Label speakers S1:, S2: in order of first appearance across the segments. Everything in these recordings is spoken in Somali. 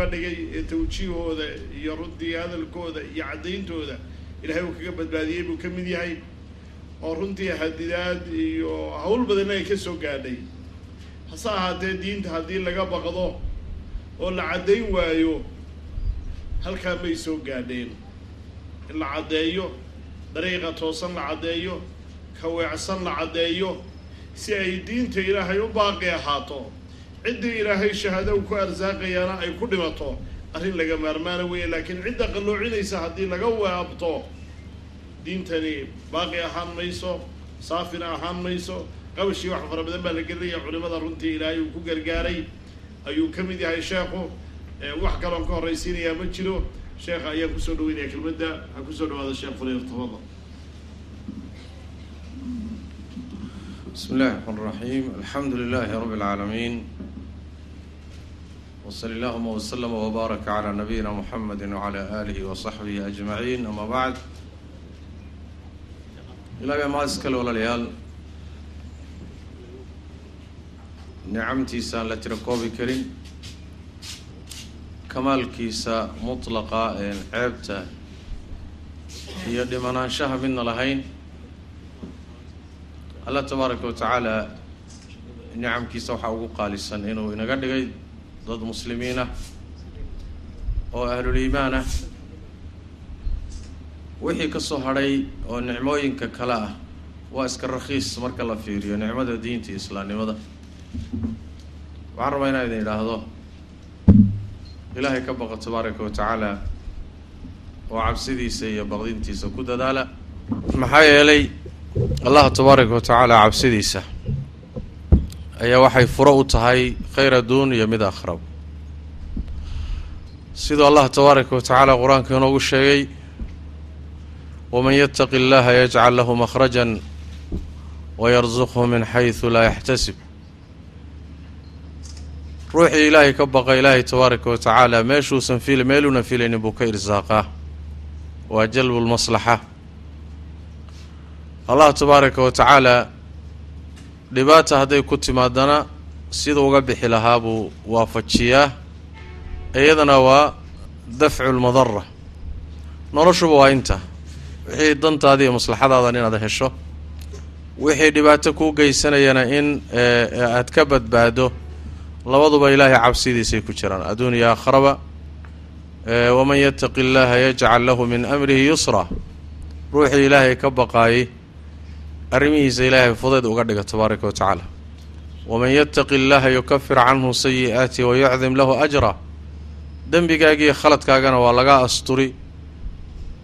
S1: uga dhigay ee tawjiihooda iyo runtii hadalkooda iyo caddayntooda ilaahay uu kaga badbaadiyey buu ka mid yahay. Oo runtii hadidaad iyo hawl badanna ay ka soo gaadhay. Hase ahaatee diinta haddii laga baqdo oo la caddayn waayo halkaa may soo gaadheen. In la caddeeyo dariiqa toosan la caddeeyo kaweecsan la caddeeyo si ay diinta ilaahay u baaqi ahaato ciddii ilaahay shahaado uu ku arsaaqayaana ay ku dhimato. Arrin laga maarmaana weeye laakiin cidda qalloocinaysa haddii laga waabto diintani baaqi ahaan mayso saafina ahaan mayso qabashii wax fara badan baa la gelinaya culimada runtii ilaahay uu ku gargaaray ayuu ka mid yahay sheekhu. Wax kaloon ka horraysiinayaa ma jiro. Sheekha ayaa ku soo dhaweynaya kelmadda. Waxaa ku soo dhawaada sheekh fulayr tafadal
S2: bismi illahi raxmaan raxiim alxamdu lilahi rab lcaalamiin wsali allahuma wslama wbaaraka calaa nabiyina muxamedi wacalaa aalihi wasaxbihi ajmaciin ama bacd ilaahay amaad kale walaalayaal nicamtiisa aan la tira koobi karin kamaalkiisa mutlaqa een ceebta iyo dhimanaanshaha midna lahayn allah tabaaraka wa tacaala nicamkiisa waxaa ugu qaalisan inuu inaga dhigay dad muslimiin ah oo ahluliimaan ah wixii ka soo hadhay oo nicmooyinka kale ah waa iska rakhiis marka la fiiriyo nicmada diinta iyo islaamnimada. Waxaan rabaa inaan idin idhaahdo ilaahay ka baqa tabaaraka wa tacaala oo cabsidiisa iyo baqdintiisa ku dadaala. Maxaa yeelay allah tabaaraka wa tacaala cabsidiisa ayaa waxay furo u tahay khayr adduun iyo mid akhrab siduu allah tabaaraka wa tacaala qur'aanka inoogu sheegay waman yataqi اllaha yajcal lahu makhrajan wayarzuqhu min xaysu laa yaxtasib ruuxii ilaahay ka baqa ilaahay tabaaraka wa tacaala meeshuusan fil meeluuna filaynin buu ka irsaaqaa. Waa jalbu lmaslaxa allah tabaaraka wa tacaala dhibaata hadday ku timaadana siduu uga bixi lahaa buu waafajiyaa iyadana waa dafcu lmadara noloshuba waa inta. Wixii dantaada iyo maslaxadaadan inaad hesho. Wixii dhibaato kuu geysanayana in aad ka badbaado labaduba ilaahay cabsidiisay ku jiraan. Adduun iyo aakharaba waman yataqi llaha yajcal lahu min amrihi yusra. Ruuxii ilaahay ka baqaayay arrimihiisa ilaahay fudayd uga dhiga tabaaraka wa tacaala. Waman yataqi llaha yukafir canhu sayi'aati wayacdim lahu ajra. Dembigaagiiyo khaladkaagana waa laga asturi.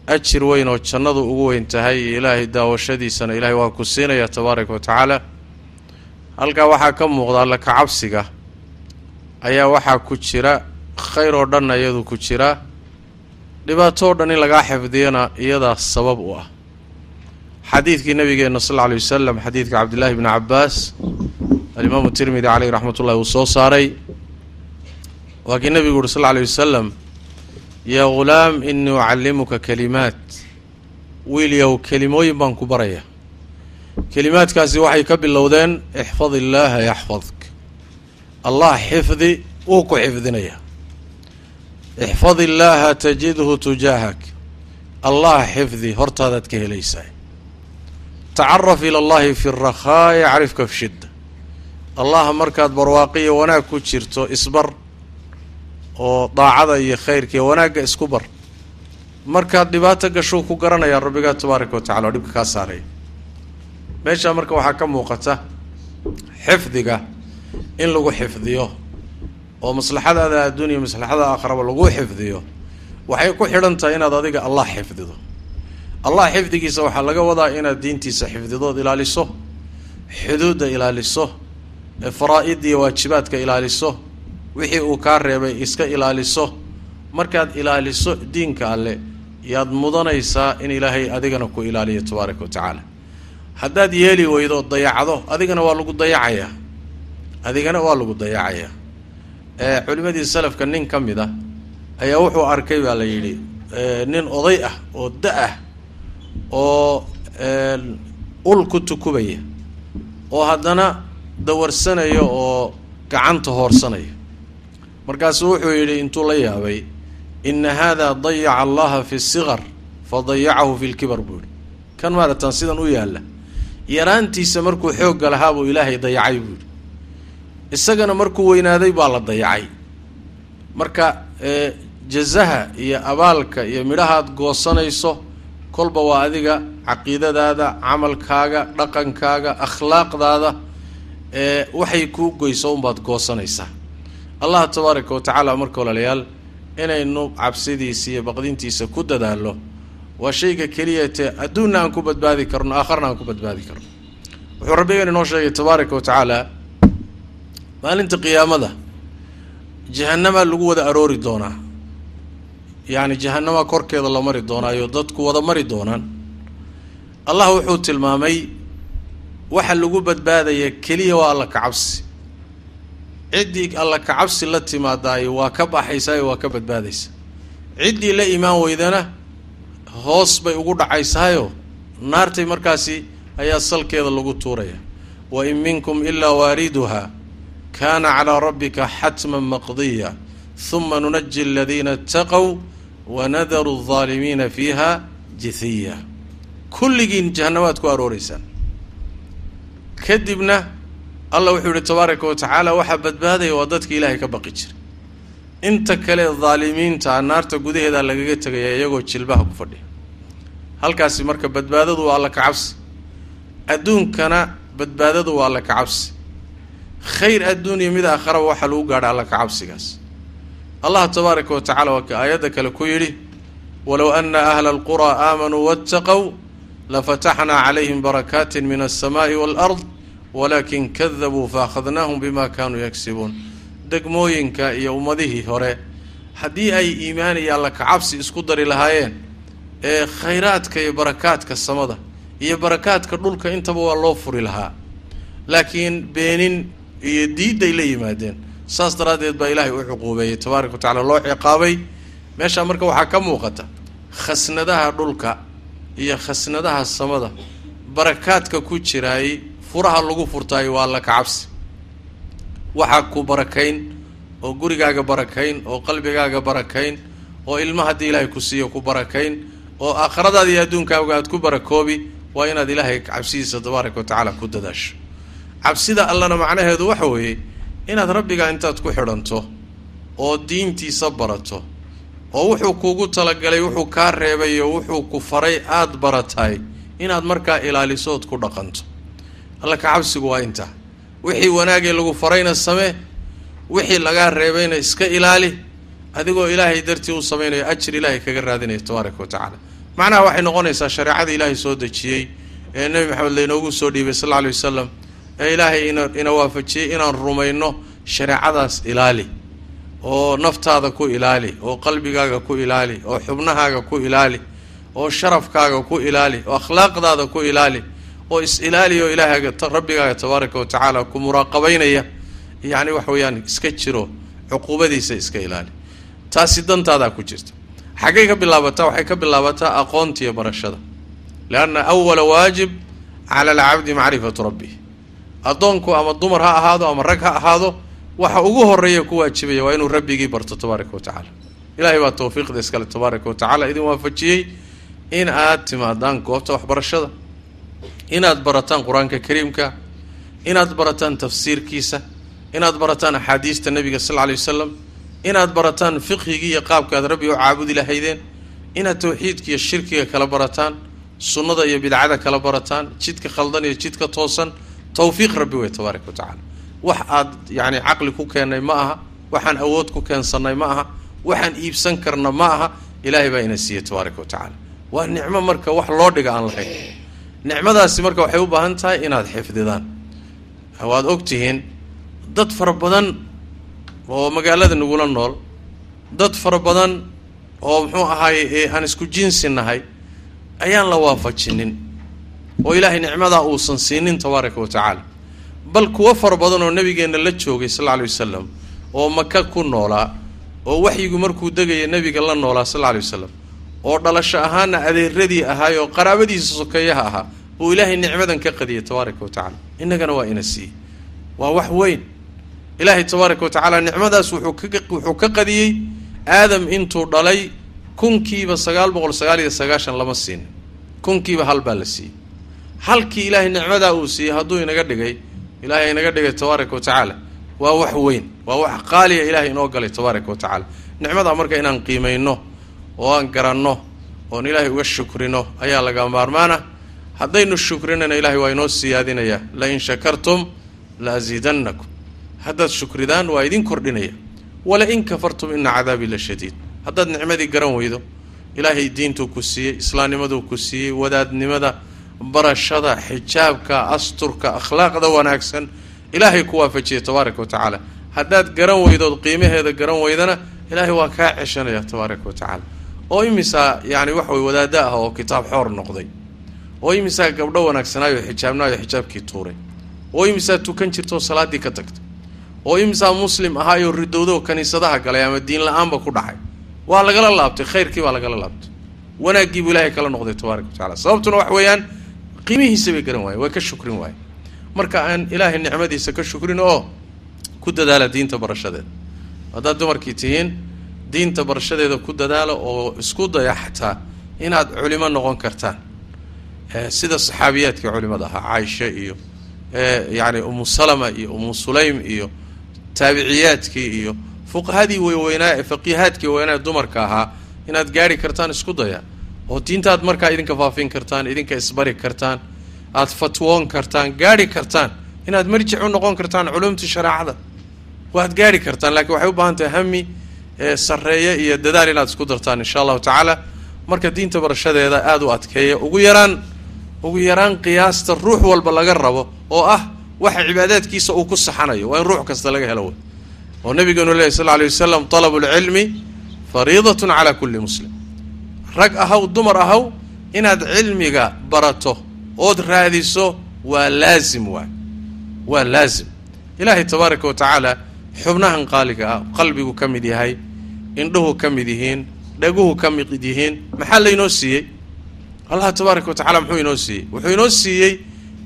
S2: Ajir weyn oo jannadu ugu weyn tahay iyo ilaahay daawashadiisana ilaahay waa ku siinaya tabaaraka wa tacaala. Halkaa waxaa ka muuqda alla ka cabsiga ayaa waxaa ku jira khayr oo dhanna iyadu ku jira. Dhibaato o dhan in lagaa xifdiyana iyadaa sabab u ah xadiidkii nabigeena sal alla lay wasalam xadiidka cabdillahi bni cabbaas alimaamu tirmidi caleyh raxmat ullahi uu soo saaray. Waa kii nabigu uhi sal lla alay wasalam yaa ghulaam inii ucallimuka kalimaat. Wiil yow kelimooyin baan ku baraya. Kelimaadkaasi waxay ka bilowdeen ixfad illaaha yaxfadk. Allah xifdi wuu ku xifdinaya. Ixfad illaaha tajidhu tujaahak. Allah xifdi hortaadaad ka helaysaa tacaraf ila allahi fi rakhaa yacrifka fi shidda. Allah markaad barwaaqiyo wanaag ku jirto isbar oo daacada iyo khayrka iyo wanaagga isku bar. Markaad dhibaato gashuu ku garanayaa rabbigaa tabaaraka wa tacala oo dhibka kaa saaraya. Meeshaa marka waxaa ka muuqata xifdiga in lagu xifdiyo oo maslaxadaada adduuniya maslaxada aakharaba lagu xifdiyo waxay ku xidhan tahay inaad adiga allah xifdido allah xifdigiisa waxaa laga wadaa inaad diintiisa xifdidood ilaaliso xuduudda ilaaliso faraa-idda iyo waajibaadka ilaaliso wixii uu kaa reebay iska ilaaliso. Markaad ilaaliso diinka alle yaad mudanaysaa in ilaahay adigana ku ilaaliyo tabaaraka wa tacaala. Haddaad yeeli weydo dayacdo adigana waa lagu dayacayaa adigana waa lagu dayacayaa culimadii salafka nin ka mid a ayaa wuxuu arkay baa la yidhi nin oday ah oo da'ah oo ul ku tukubaya oo haddana dawarsanaya oo gacanta hoorsanaya markaasuu wuxuu yidhi intuu la yaabay ina hada dayaca allaha fi siqar fa dayacahu fi lkibar buu yihi kan maaratan sidan u yaalla. Yaraantiisa markuu xoogga lahaa buu ilaahay dayacay buu yidhi. Isagana markuu weynaaday baa la dayacay. Marka jazaha iyo abaalka iyo midhahaad goosanayso kolba waa adiga caqiidadaada camalkaaga dhaqankaaga akhlaaqdaada ee waxay kuu goyso unbaad goosanaysaa. Allah tabaaraka wa tacaala marka walaalayaal inaynu cabsidiisa iyo baqdintiisa ku dadaallo waa shayga keliyatee adduunna aan ku badbaadi karno aakharna aan ku badbaadi karno. Wuxuu rabbigan inoo sheegay tabaaraka wa tacaala maalinta qiyaamada jahanamaa lagu wada aroori doonaa yacni jahanamaa korkeeda la mari doonaayo dadku wada mari doonaan. Allah wuxuu tilmaamay waxa lagu badbaadaya keliya waa alla kacabsi ciddii alla kacabsi la timaadaayo waa ka baxaysaayo waa ka badbaadaysa. Ciddii la imaan weydana hoos bay ugu dhacaysaayo naartay markaasi ayaa salkeeda lagu tuuraya. Wa in minkum ilaa waariduha kaana calaa rabbika xatman maqdiya huma nunaji aladiina itaqow wanadaru aldaalimiina fiiha jithiya kulligiin jahannamaad ku arooreysaan kadibna allah wuxuu yihi tabaaraka wa tacaala waxaa badbaadaya waa dadka ilaahay ka baqi jira inta kale daalimiinta naarta gudaheeda lagaga tegaya iyagoo jilbaha ku fadhiya halkaasi marka badbaadadu waa alla kacabsi adduunkana badbaadadu waa alla kacabsi khayr adduun iyo mid aakharaba waxaa lagu gaadha alla kacabsigaas allah tabaaraka wa tacala waa ka aayadda kale ku yidhi walow ana ahla alquraa aamanuu waataqow lafataxnaa calayhim barakaatin min alsamaai waalard walakin kadabuu faakhadnaahum bima kaanuu yagsibuun degmooyinka iyo ummadihii hore haddii ay iimaan iyo alla kacabsi isku dari lahaayeen ee khayraadka iyo barakaadka samada iyo barakaadka dhulka intaba waa loo furi lahaa laakiin beenin iyo diidday la yimaadeen saas daraaddeed baa ilaahay u cuquubeeyey tabaaraka wa tacala loo ciqaabay. Meeshaa marka waxaa ka muuqata khasnadaha dhulka iyo khasnadaha samada. Barakaadka ku jiraayey furaha lagu furtaayo waa alla kacabsi. Waxaa ku barakayn oo gurigaaga barakayn oo qalbigaaga barakayn oo ilma haddii ilaahay ku siiyo ku barakayn oo aakhiradaada iyo adduunkaaga aad ku barakoobi waa inaad ilaahay cabsidiisa tabaaraka wa tacaala ku dadaasho. Cabsida allana macnaheedu waxa weeye inaad rabbigaa intaad ku xidhanto oo diintiisa barato oo wuxuu kuugu talagalay wuxuu kaa reebay oo wuxuu ku faray aada barataay inaad markaa ilaalisood ku dhaqanto. Alla ka cabsigu waa intaa. Wixii wanaagee lagu farayna samee wixii lagaa reebayna iska ilaali adigoo ilaahay dartii u samaynayo ajir ilaahay kaga raadinaya tabaaraka wa tacaala. Macnaha waxay noqonaysaa shareecada ilaahay soo dejiyey ee nebi maxamed laynoogu soo dhiibay sal alla alay wasalam ee ilaahay ina ina waafajiyey inaan rumayno shareecadaas ilaali oo naftaada ku ilaali oo qalbigaaga ku ilaali oo xubnahaaga ku ilaali oo sharafkaaga ku ilaali oo akhlaaqdaada ku ilaali oo is-ilaali oo ilaahaaga rabbigaaga tabaaraka wa tacaala ku muraaqabaynaya. Yacni wax weeyaan iska jiro cuquubadiisa iska ilaali. Taasi dantaadaa ku jirta. Xaggay ka bilaabataa waxay ka bilaabataa aqoontiiyo barashada. Lianna awala waajib cala alcabdi macrifatu rabbih addoonku ama dumar ha ahaado ama rag ha ahaado waxa ugu horreeya ku waajibaya waa inuu rabbigii barto tabaaraka wa tacaala. Ilaahay baa tawfiiqda iskale tabaaraka wa tacala idin waafajiyey in aad timaadaan goobta waxbarashada inaad barataan qur'aanka kariimka inaad barataan tafsiirkiisa inaad barataan axaadiista nabiga sal lla lay wasalam inaad barataan fiqhigii iyo qaabka aad rabbi u caabudi lahaydeen inaad tawxiidka iyo shirkiga kala barataan sunnada iyo bidcada kala barataan jidka khaldan iyo jidka toosan tawfiiq rabbi wey tabaaraka wa tacaala. Wax aad yacni caqli ku keennay ma aha waxaan awood ku keensannay ma aha waxaan iibsan karna ma aha ilaahay baa ina siiyey tabaaraka wa tacaala. Waa nicmo marka wax loo dhiga aan lahayn nicmadaasi marka waxay u baahan tahay inaad xifdidaan. Waad og tihiin dad fara badan oo magaalada nagula nool dad fara badan oo muxuu ahaay aan isku jinsi nahay ayaan la waafajinin oo ilaahay nicmadaa uusan siinin tabaaraka wa tacaala. Bal kuwo fara badan oo nabigeenna la joogay sal alla lay wasalam oo maka ku noolaa oo waxyigu markuu degaya nebiga la noolaa sal alla lay wasalam oo dhalasho ahaana adeeradii ahaay oo qaraabadiisa sokeeyaha ahaa uu ilaahay nicmadan ka qadiyay tabaaraka wa tacaala. Innagana waa ina siiyey waa wax weyn. Ilaahay tabaaraka wa tacaala nicmadaas wuxuu ka qadiyey aadam intuu dhalay kunkiiba sagaal boqol sagaal iyo sagaashan lama siinin. Kunkiiba hal baa la siiyey halkii ilaahay nicmadaa uu siiyey hadduu inaga dhigay ilaahay inaga dhigay tabaaraka wa tacaala. Waa wax weyn waa wax qaaliya ilaahay inoo galay tabaaraka wa tacaala. Nicmadaa marka inaan qiimayno oo aan garanno oon ilaahay uga shukrino ayaa laga maarmaana. Haddaynu shukrinana ilaahay waa inoo siyaadinaya. Lain shakartum la asiidannakum haddaad shukridaan waa idin kordhinaya. Wala in kafartum ina cadaabii la shadiid. Haddaad nicmadii garan weydo ilaahay diintuu ku siiyey islaamnimaduu ku siiyey wadaadnimada barashada xijaabka asturka akhlaaqda wanaagsan ilaahay ku waafajiyay tabaaraka wa tacaala. Haddaad garan weydood qiimaheeda garan weydana ilaahay waa kaa ceshanaya tabaaraka wa tacaala. Oo imisaa yani waxa wey wadaada ah oo kitaab xoor noqday. Oo imisaa gabdho wanaagsanaayo xijaabnaayo xijaabkii tuuray. Oo imisaa tukan jirtaoo salaaddii ka tagtay. Oo imisaa muslim ahaayoo ridowdo kaniisadaha galay ama diin la'aanba ku dhacay. Waa lagala laabtay khayrkii baa lagala laabtay. Wanaaggiibuu ilaahay kala noqday tabaaraka wa tacala sababtuna wax weeyaan qiimihiisa bay garan waayen way ka shukrin waaye marka aan ilaahay nicmadiisa ka shukrin oo ku dadaala diinta barashadeeda haddaad dumarkii tihiin diinta barashadeeda ku dadaala oo isku daya xataa inaad culimo noqon kartaan. Sida saxaabiyaadkii culimada ahaa caaisha iyo yani umu salama iyo umu sulaym iyo taabiciyaadkii iyo fuqahadii weyweynaa faqiihaadkii weynaa dumarka ahaa inaad gaari kartaan isku daya oo diintaad markaa idinka faafin kartaan idinka isbari kartaan aad fatwoon kartaan gaari kartaan inaad marjic u noqon kartaan culumtii shareecada waad gaari kartaan. Laakiin waxay u baahan tahay hami sarreeye iyo dadaal inaad isku dartaan insha allahu tacaala. Marka diinta barashadeeda aada u adkeeya. Ugu yaraan ugu yaraan qiyaasta ruux walba laga rabo oo ah waxa cibaadaadkiisa uu ku saxanayo. Waa in ruux kasta laga helo. Wey oo nabigeenu lehy sal lla lay wasalam talabu lcilmi fariidatun calaa kulli muslim rag ahaw dumar ahaw inaad cilmiga barato ood raadiso waa laazim waay waa laazim. Ilaahay tabaaraka wa tacaala xubnahan qaaliga ah qalbigu ka mid yahay indhuhu ka mid yihiin dhaguhu ka mid yihiin maxaa laynoo siiyey? Allah tabaaraka wa tacala muxuu inoo siiyey? Wuxuu inoo siiyey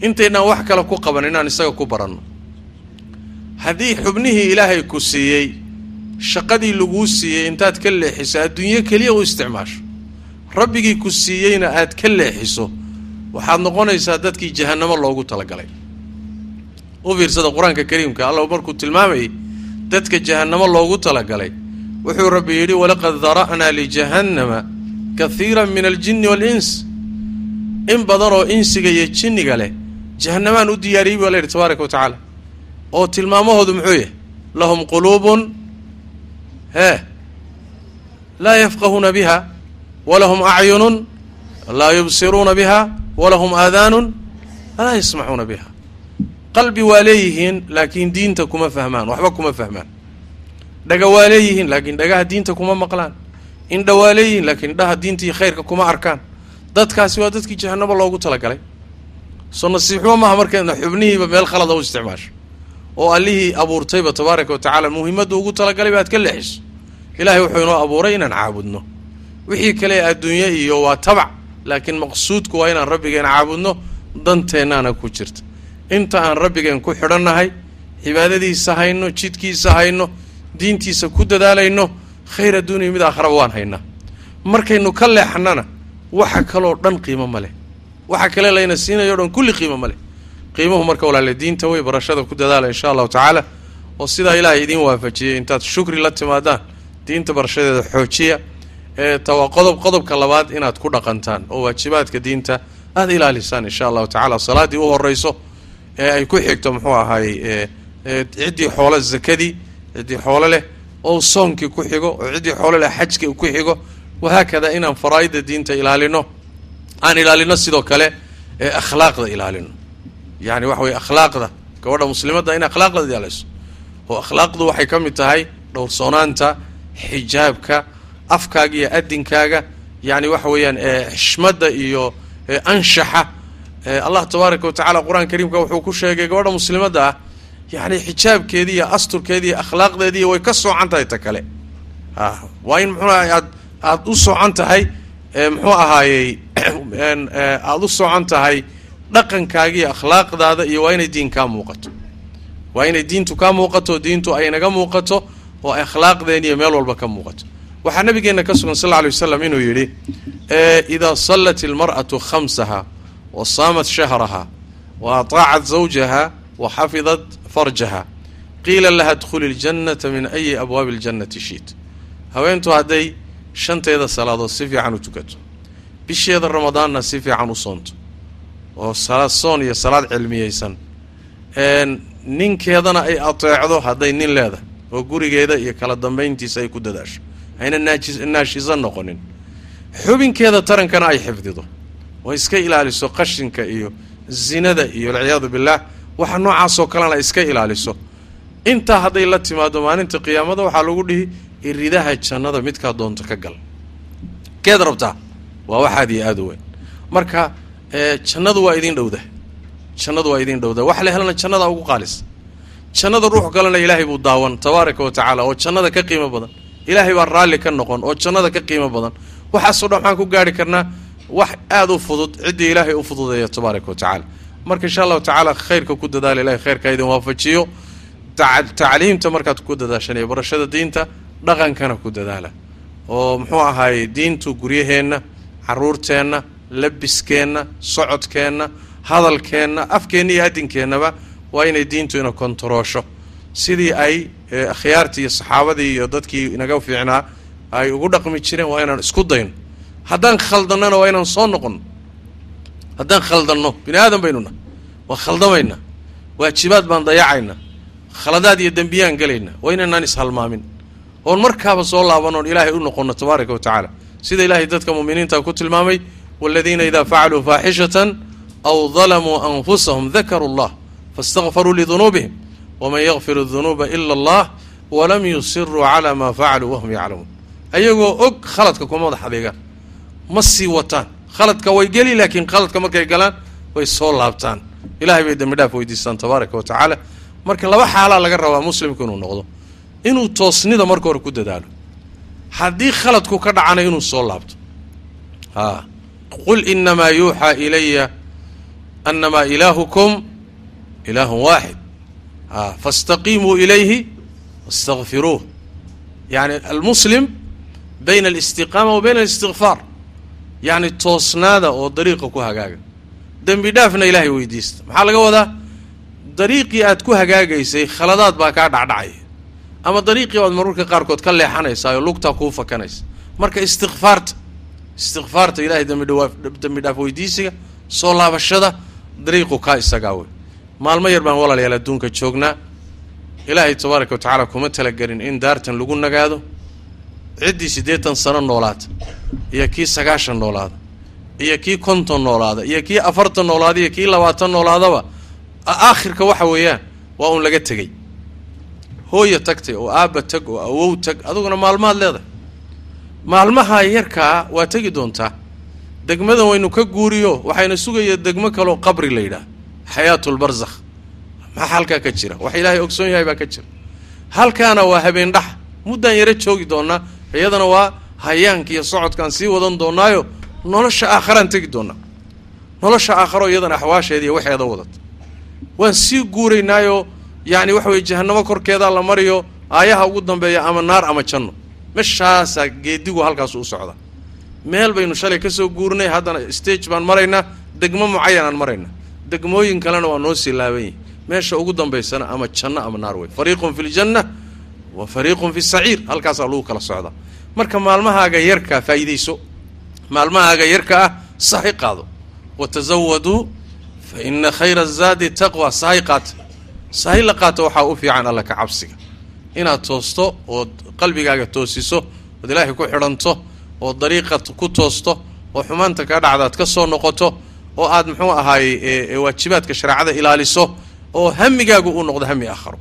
S2: intaynaan wax kale ku qaban inaan isaga ku baranno. Haddii xubnihii ilaahay ku siiyey shaqadii laguu siiyey intaad ka leexiso adduunyo keliya u isticmaasho rabbigii ku siiyeyna aad ka leexiso waxaad noqonaysaa dadkii jahannamo loogu talagalay. U fiirsada qur'aanka kariimka alla markuu tilmaamayay dadka jahannamo loogu talagalay wuxuu rabbi yidhi walaqad dara'naa lijahannama kahiira min aljinni waal-ins in badan oo insiga iyo jinniga leh jahannamaan u diyaariyey baa la yidhi tabaaraka wa tacaala. Oo tilmaamahoodu muxuu yahay lahum quluubun hee laa yafqahuuna biha walahum acyunun laa yubsiruuna biha walahum aadaanun laa yasmacuuna biha qalbi waa leeyihiin laakiin diinta kuma fahmaan waxba kuma fahmaan dhaga waa leeyihiin laakiin dhagaha diinta kuma maqlaan indha waa leeyihiin laakiin indhaha diinta khayrka kuma arkaan dadkaasi waa dadkii jahanamo loogu talagalay soo nasiixumo maaha markeedna xubnihiiba meel khalada u isticmaasho oo allihii abuurtayba tabaaraka wa tacaala muhimadda ugu talagalay baad ka leexiso ilaahay wuxuu inoo abuuray inaan caabudno wixii kale adduunye iyo waa tabac laakiin maqsuudku waa inaan rabbigeen caabudno danteennaana ku jirta. Inta aan rabbigeen ku xidhannahay cibaadadiisa hayno jidkiisa hayno diintiisa ku dadaalayno khayr adduuniya mid aakharaba waan haynaa. Markaynu ka leexannana waxa kaloo dhan qiimo ma leh. Waxa kale layna siinayo o dhan kulli qiimo ma leh. Qiimuhu marka walaale diinta wey barashada ku dadaala insha allahu tacaala oo sidaa ilaahay idiin waafajiyay intaad shukri la timaadaan diinta barashadeeda xoojiya tawa qodob qodobka labaad inaad ku dhaqantaan oo waajibaadka diinta aada ilaalisaan insha allahu tacala salaaddii u horeyso ee ay ku xigto muxuu ahaayey ciddii xoolo zakadii ciddii xoolo leh oo soonkii ku xigo oo ciddii xoolo leh xajkii ku xigo wahaakada inaan faraa'idda diinta ilaalino aan ilaalino sidoo kale ee akhlaaqda ilaalino. Yani waxa weye akhlaaqda gabadha muslimadda in akhlaaqda ilaaliso. Oo akhlaaqdu waxay ka mid tahay dhowrsoonaanta xijaabka afkaaga iyo adinkaaga yani waxa weeyaan xishmadda iyo anshaxa allah tabaaraka wa tacala qur'aan kariimka wuxuu ku sheegay gabadha muslimadda ah yani xijaabkeedii iyo asturkeedii iyo akhlaaqdeedii way ka soocan tahay ta kale. Waa in muxuu aad aada u socan tahay muxuu ahaayey aada u socan tahay dhaqankaaga iyo akhlaaqdaada iyo waa inay diin kaa muuqato. Waa inay diintu kaa muuqato diintu ay naga muuqato oo akhlaaqdeen iyo meel walba ka muuqato waxaa nabigeenna ka sugan sal alay wasalam inuu yidhi idaa sallat ilmar'atu khamsaha wa saamat shahraha wa ataacat zawjaha wa xafidat farjaha qiila laha dkhuli ljannata min ayi abwaabi ljannati shiit haweentu hadday shanteeda salaadood si fiican u tukato bisheeda ramadaanna si fiican u soonto oo salaad soon iyo salaad cilmiyeysan ninkeedana ay ateecdo hadday nin leedahay oo gurigeeda iyo kala dambayntiisa ay ku dadaasho ayna naashiso noqonin. Xubinkeeda tarankana ay xifdido. Oo iska ilaaliso qashinka iyo zinada iyo walciyaadu billaah waxa noocaasoo kalena iska ilaaliso. Intaa hadday la timaado maalinta qiyaamada waxaa lagu dhihi iridaha jannada midkaa doonto ka gal. Keed rabtaa waa waxaad iyo aada u weyn. Marka jannadu waa idin dhowda. Jannadu waa idin dhowda. Wax la helana jannada ugu qaalis. Jannada ruux galana ilaahay buu daawan tabaaraka wa tacaala oo jannada ka qiimo badan ilaahay baa raalli ka noqon oo jannada ka qiimo badan. Waxaasoo dhan waxaan ku gaari karnaa wax aada u fudud ciddii ilaahay u fududeeya tabaaraka wa tacaala. Marka insha allahu tacaala khayrka ku dadaala ilahay khayrka idin waafajiyo. Tacliimta markaad ku dadaashanaya barashada diinta dhaqankana ku dadaala. Oo muxuu ahaayey diintu guryaheenna caruurteenna labiskeenna socodkeenna hadalkeenna afkeenna iyo adinkeennaba waa inay diintu ina kontaroosho sidii ay akhyaartii iyo saxaabadii iyo dadkii inaga fiicnaa ay ugu dhaqmi jireen waa inaan isku dayno haddaan khaldannana waa inaan soo noqonno haddaan khaldanno bini aadan baynuna waa khaldamaynaa. Waajibaad baan dayacaynaa khaladaad iyo dembiyaan gelaynaa waa inaynaan ishalmaamin. Oon markaaba soo laaban oon ilaahay u noqonno tabaaraka wa tacaala. Sida ilaahay dadka mu'miniinta ku tilmaamay waladiina idaa facaluu faaxishatan aw dalamuu anfusahum dakaruu allah faاstakfaruu lidunuubihim waman yakfiru dunuuba ila allah walam yusiruu calaa maa facaluu wahum yaclamuun ayagoo og khaladka kuma madax adeegaan ma sii wataan khaladka way geli laakiin khaladka markay galaan way soo laabtaan ilahay bay dembi dhaaf weydiistaan tabaaraka wa tacaala marka laba xaalaa laga rabaa muslimku inuu noqdo inuu toosnida marka hore ku dadaalo haddii khaladku ka dhacana inuu soo laabto a qul inamaa yuuxaa ilaya anamaa ilaahukum ilaahun waaxid faاstaqiimuu ilayhi wastakfiruuh yani almuslim bayna alistiqaama wa bayna alistikfaar yacni toosnaada oo dariiqa ku hagaaga. Dembi dhaafna ilaahay weydiista maxaa laga wadaa? Dariiqii aad ku hagaagaysay khaladaad baa kaa dhacdhacaya ama dariiqii baad mararka qaarkood ka leexanaysaa oo lugtaa kuu fakanaysa. Marka istikfaarta istikfaarta ilahay dembidhawaaf dembi dhaaf weydiisiga soo laabashada dariiqu kaa isagaa wey maalmo yar baan walaalayaal adduunka joognaa ilaahay tabaaraka wa tacaala kuma talagelin in daartan lagu nagaado. Ciddii siddeetan sano noolaata iyo kii sagaashan noolaada iyo kii konton noolaada iyo kii afartan noolaada iyo kii labaatan noolaadaba aakhirka waxa weeyaan waa uun laga tegey. Hooya tagtay oo aabba tag oo awow tag aduguna maalmaad leedahay. Maalmaha yarkaa waa tegi doontaa. Degmadan waynu ka guuriyo waxayna sugaya degmo kaloo qabri la yidhaah xayaatulbarzakh maxaa halkaa ka jira? Wax ilaahay ogsoon yahay baa ka jira. Halkaana waa habeen dhax. Muddaan yaro joogi doonaa iyadana waa hayaanka iyo socodkaan sii wadan doonaayo nolosha aakharaan tegi doonaa nolosha aakharo iyadana axwaasheeda iyo waxeeda wadata. Waan sii guuraynaayoo yacni waxa weye jahanamo korkeedaa la mariyo aayaha ugu dambeeya ama naar ama janno. Meshaasaa geedigu halkaasu u socdaa meel baynu shalay ka soo guurnay haddana stage baan maraynaa degmo mucayanaan maraynaa degmooyin kalena waa noo sii laaban yihi meesha ugu dambaysana ama janno ama naar wey fariiqun fi ljanna wa fariiqun fi saciir halkaasaa lagu kala socdaa. Marka maalmahaaga yarkaa faa'iidayso maalmahaaga yarka ah sahay qaado. Wa tasawaduu fa ina khayra zaadi taqwa. Sahay qaata sahay la qaata waxaa u fiican alla ka cabsiga. Inaad toosto ood qalbigaaga toosiso ood ilaahay ku xidhanto oo dariiqa ku toosto oo xumaanta kaa dhacdaad ka soo noqoto oo aad muxuu ahaayey waajibaadka shareecada ilaaliso oo hamigaagu uu noqdo hami aakharo.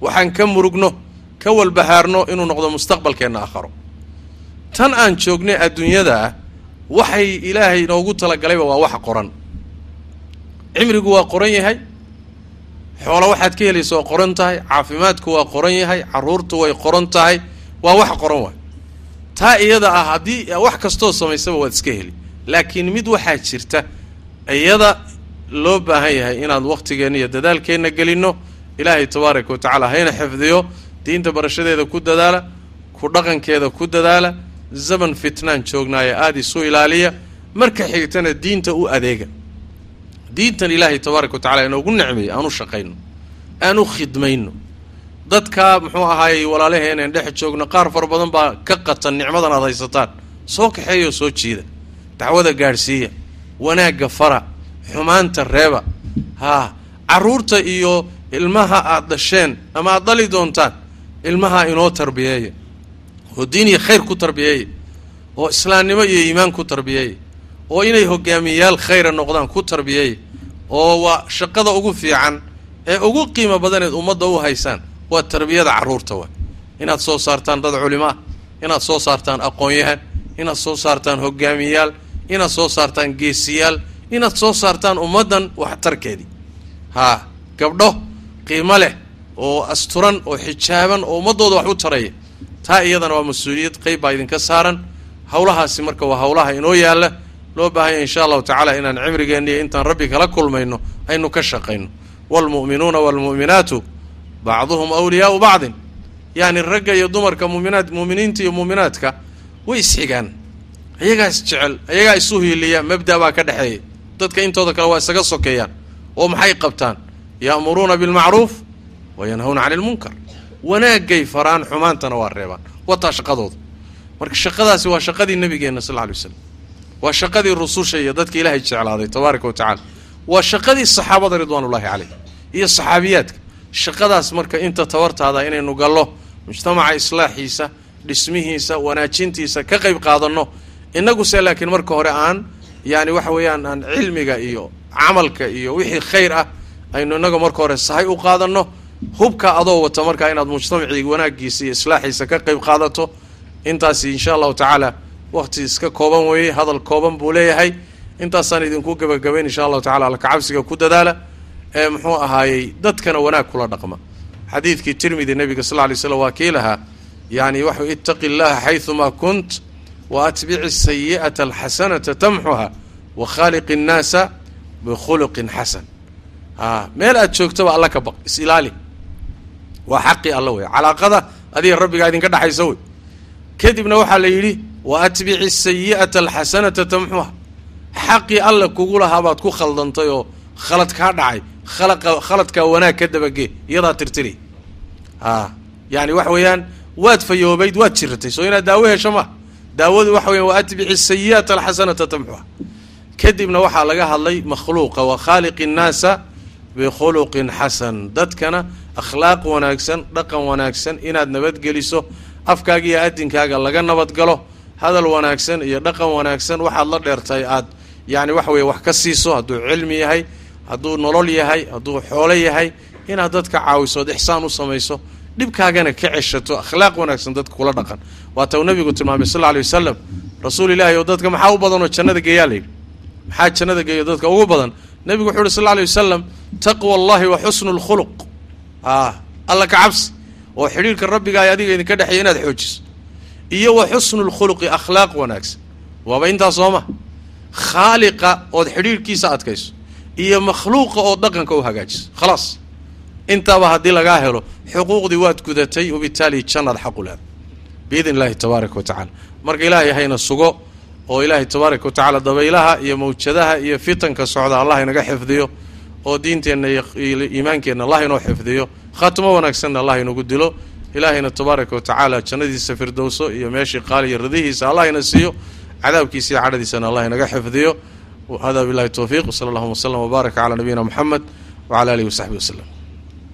S2: Waxaan ka murugno ka walbahaarno inuu noqdo mustaqbalkeenna aakharo. Tan aan joognay adduunyada ah waxay ilaahay inoogu talagalayba waa wax qoran. Cimrigu waa qoran yahay xoolo waxaad ka helaysa waa qoran tahay caafimaadku waa qoran yahay carruurtu way qoran tahay waa wax qoran waay. Taa iyada ah haddii wax kastoo samaysaba waad iska heli laakiin mid waxaa jirta iyada loo baahan yahay inaad wakhtigeenna iyo dadaalkeenna gelinno ilaahay tabaaraka wa tacaala hayna xifdiyo diinta barashadeeda ku dadaala ku dhaqankeeda ku dadaala zaman fitnaan joognaayo aada isu ilaaliya marka xigtana diinta u adeega. Diintan ilaahay tabaaraka wa tacala inoogu necmeeyo aan u shaqayno aan u khidmayno. Dadka muxuu ahaayey walaalaheeneen dhex joogno qaar fara badan baa ka qatan nicmadan aad haysataan soo kaxeeya oo soo jiida dacwada gaadhsiiya wanaagga fara xumaanta reeba. Haa carruurta iyo ilmaha aad dhasheen ama aad dhali doontaan ilmaha inoo tarbiyeeya oo diin iyo khayr ku tarbiyeeya oo islaamnimo iyo iimaan ku tarbiyeeya oo inay hogaamiyayaal khayra noqdaan ku tarbiyeeya oo waa shaqada ugu fiican ee ugu qiimo badaneed ummadda u haysaan waa tarbiyada carruurta waa inaad soo saartaan dad culimo ah inaad soo saartaan aqoon-yahan inaad soo saartaan hogaamiyayaal inaad soo saartaan geesiyaal inaad soo saartaan ummaddan waxtarkeedii. Haa gabdho qiimo leh oo asturan oo xijaaban oo ummaddooda wax u taraya. Taa iyadana waa mas'uuliyad qeyb baa idinka saaran. Howlahaasi marka waa howlaha inoo yaalla loo baahanya insha allahu tacaala inaan cimrigeenna iyo intaan rabbi kala kulmayno aynu ka shaqayno. Waalmu'minuuna waalmu'minaatu bacduhum awliyaau bacdin. Yacni ragga iyo dumarka muminaad muuminiinta iyo muuminaadka way isxigaan ayagaa isjecel ayagaa isu hiiliya mabda baa ka dhexeeya. Dadka intooda kale waa isaga sokeeyaan oo maxay qabtaan? Ya'muruuna bilmacruuf wa yanhawna cani ilmunkar wanaagay faraan xumaantana waa reebaan. Wataa shaqadooda. Marka shaqadaasi waa shaqadii nabigeenna sal lla alay waslam waa shaqadii rususha iyo dadka ilaahay jeclaaday tabaaraka wa tacala waa shaqadii saxaabada ridwaanullahi caleyh iyo saxaabiyaadka. Shaqadaas marka inta tabartaada inaynu gallo mujtamaca islaaxiisa dhismihiisa wanaajintiisa ka qayb qaadanno innaguse laakiin marka hore aan yani waxa weeyaan aan cilmiga iyo camalka iyo wixii khayr ah aynu innaga marka hore sahay u qaadanno. Hubka adoo wata markaa inaad mujtamacii wanaagiisa iyo islaaxiisa ka qayb qaadato intaasi insha allahu tacaala waqti iska kooban weeye hadal kooban buu leeyahay. Intaasaan idinku gebagabayn insha allahu tacala alkacabsiga ku dadaala ee muxuu ahaayey dadkana wanaag kula dhaqma. Xadiidkii tirmidi nebiga sal lay slam waa kii lahaa yani waxau ittaqi llaha xayumaa kunt wa atbici sayi'ata alxasanata tamxuha wa khaaliqi innaasa bikhuluqin xasan a meel aad joogtaba alla ka baq is-ilaali waa xaqii alla wey calaaqada adiga rabbigaa idinka dhexaysa wey kadibna waxaa la yidhi wa atbici sayi'ata alxasanata tamxuha xaqii alla kugu lahaabaad ku khaldantay oo khalad kaa dhacay khaladkaa wanaag ka dabagee iyadaa tirtiri a yani waxa weeyaan waad fayoobayd waad jiratay soo inaad daawo hesho ma daawadu waxa weyan wa atbici sayi'ata alxasanata tamxuha. Kadibna waxaa laga hadlay makhluuqa wa khaaliqi innaasa bikhuluqin xasan. Dadkana akhlaaq wanaagsan dhaqan wanaagsan inaad nabadgeliso afkaaga iyo adinkaaga laga nabadgalo hadal wanaagsan iyo dhaqan wanaagsan waxaad la dheertahay aad. Yani waxa weye wax ka siiso hadduu cilmi yahay hadduu nolol yahay hadduu xoolo yahay inaad dadka caawisood ixsaan u samayso dhibkaagana ka ceshato akhlaaq wanaagsan dadka kula dhaqan. Waata uu nabigu tilmaamay sal lla lay wasalam rasuul ilaahi oo dadka maxaa u badanoo jannada geeyaa la yidhi maxaa jannada geeyo dadka ugu badan? Nebigu wuxu uhi sal lla lay wasalam taqwa allahi wa xusnu lkhuluq ah alla ka cabsi oo xidhiirka rabbiga ay adiga idinka dhexeeya inaad xoojiso. Iyo wa xusnu lkhuluqi akhlaaq wanaagsan. Waaba intaas sooma khaaliqa ood xidhiirkiisa adkayso iyo makhluuqa ood dhaqanka u hagaajiso. Khalaas intaaba haddii lagaa helo xuquuqdii waad gudatay wabitaali jannaad xaqu leeda biidn illahi tabaaraka wa tacala marka ilaahay hayna sugo oo ilaahay tabaaraka wa tacaala dabaylaha iyo mawjadaha iyo fitanka socda allah inaga xifdiyo oo diinteenna iyo iimaankeenna allah inoo xifdiyo khaatimo wanaagsanna allah inagu dilo. Ilaahayna tabaaraka wa tacaala jannadiisa firdowso iyo meeshii qaaliyo radihiisa allah ina siiyo cadaabkiisa iyo cadhadiisana allah inaga xifdiyo. Hada billahi towfiiq wsala allahuma wslm wbaaraka calaa nabiyina moxamed wcala alihi wasaxbi waslem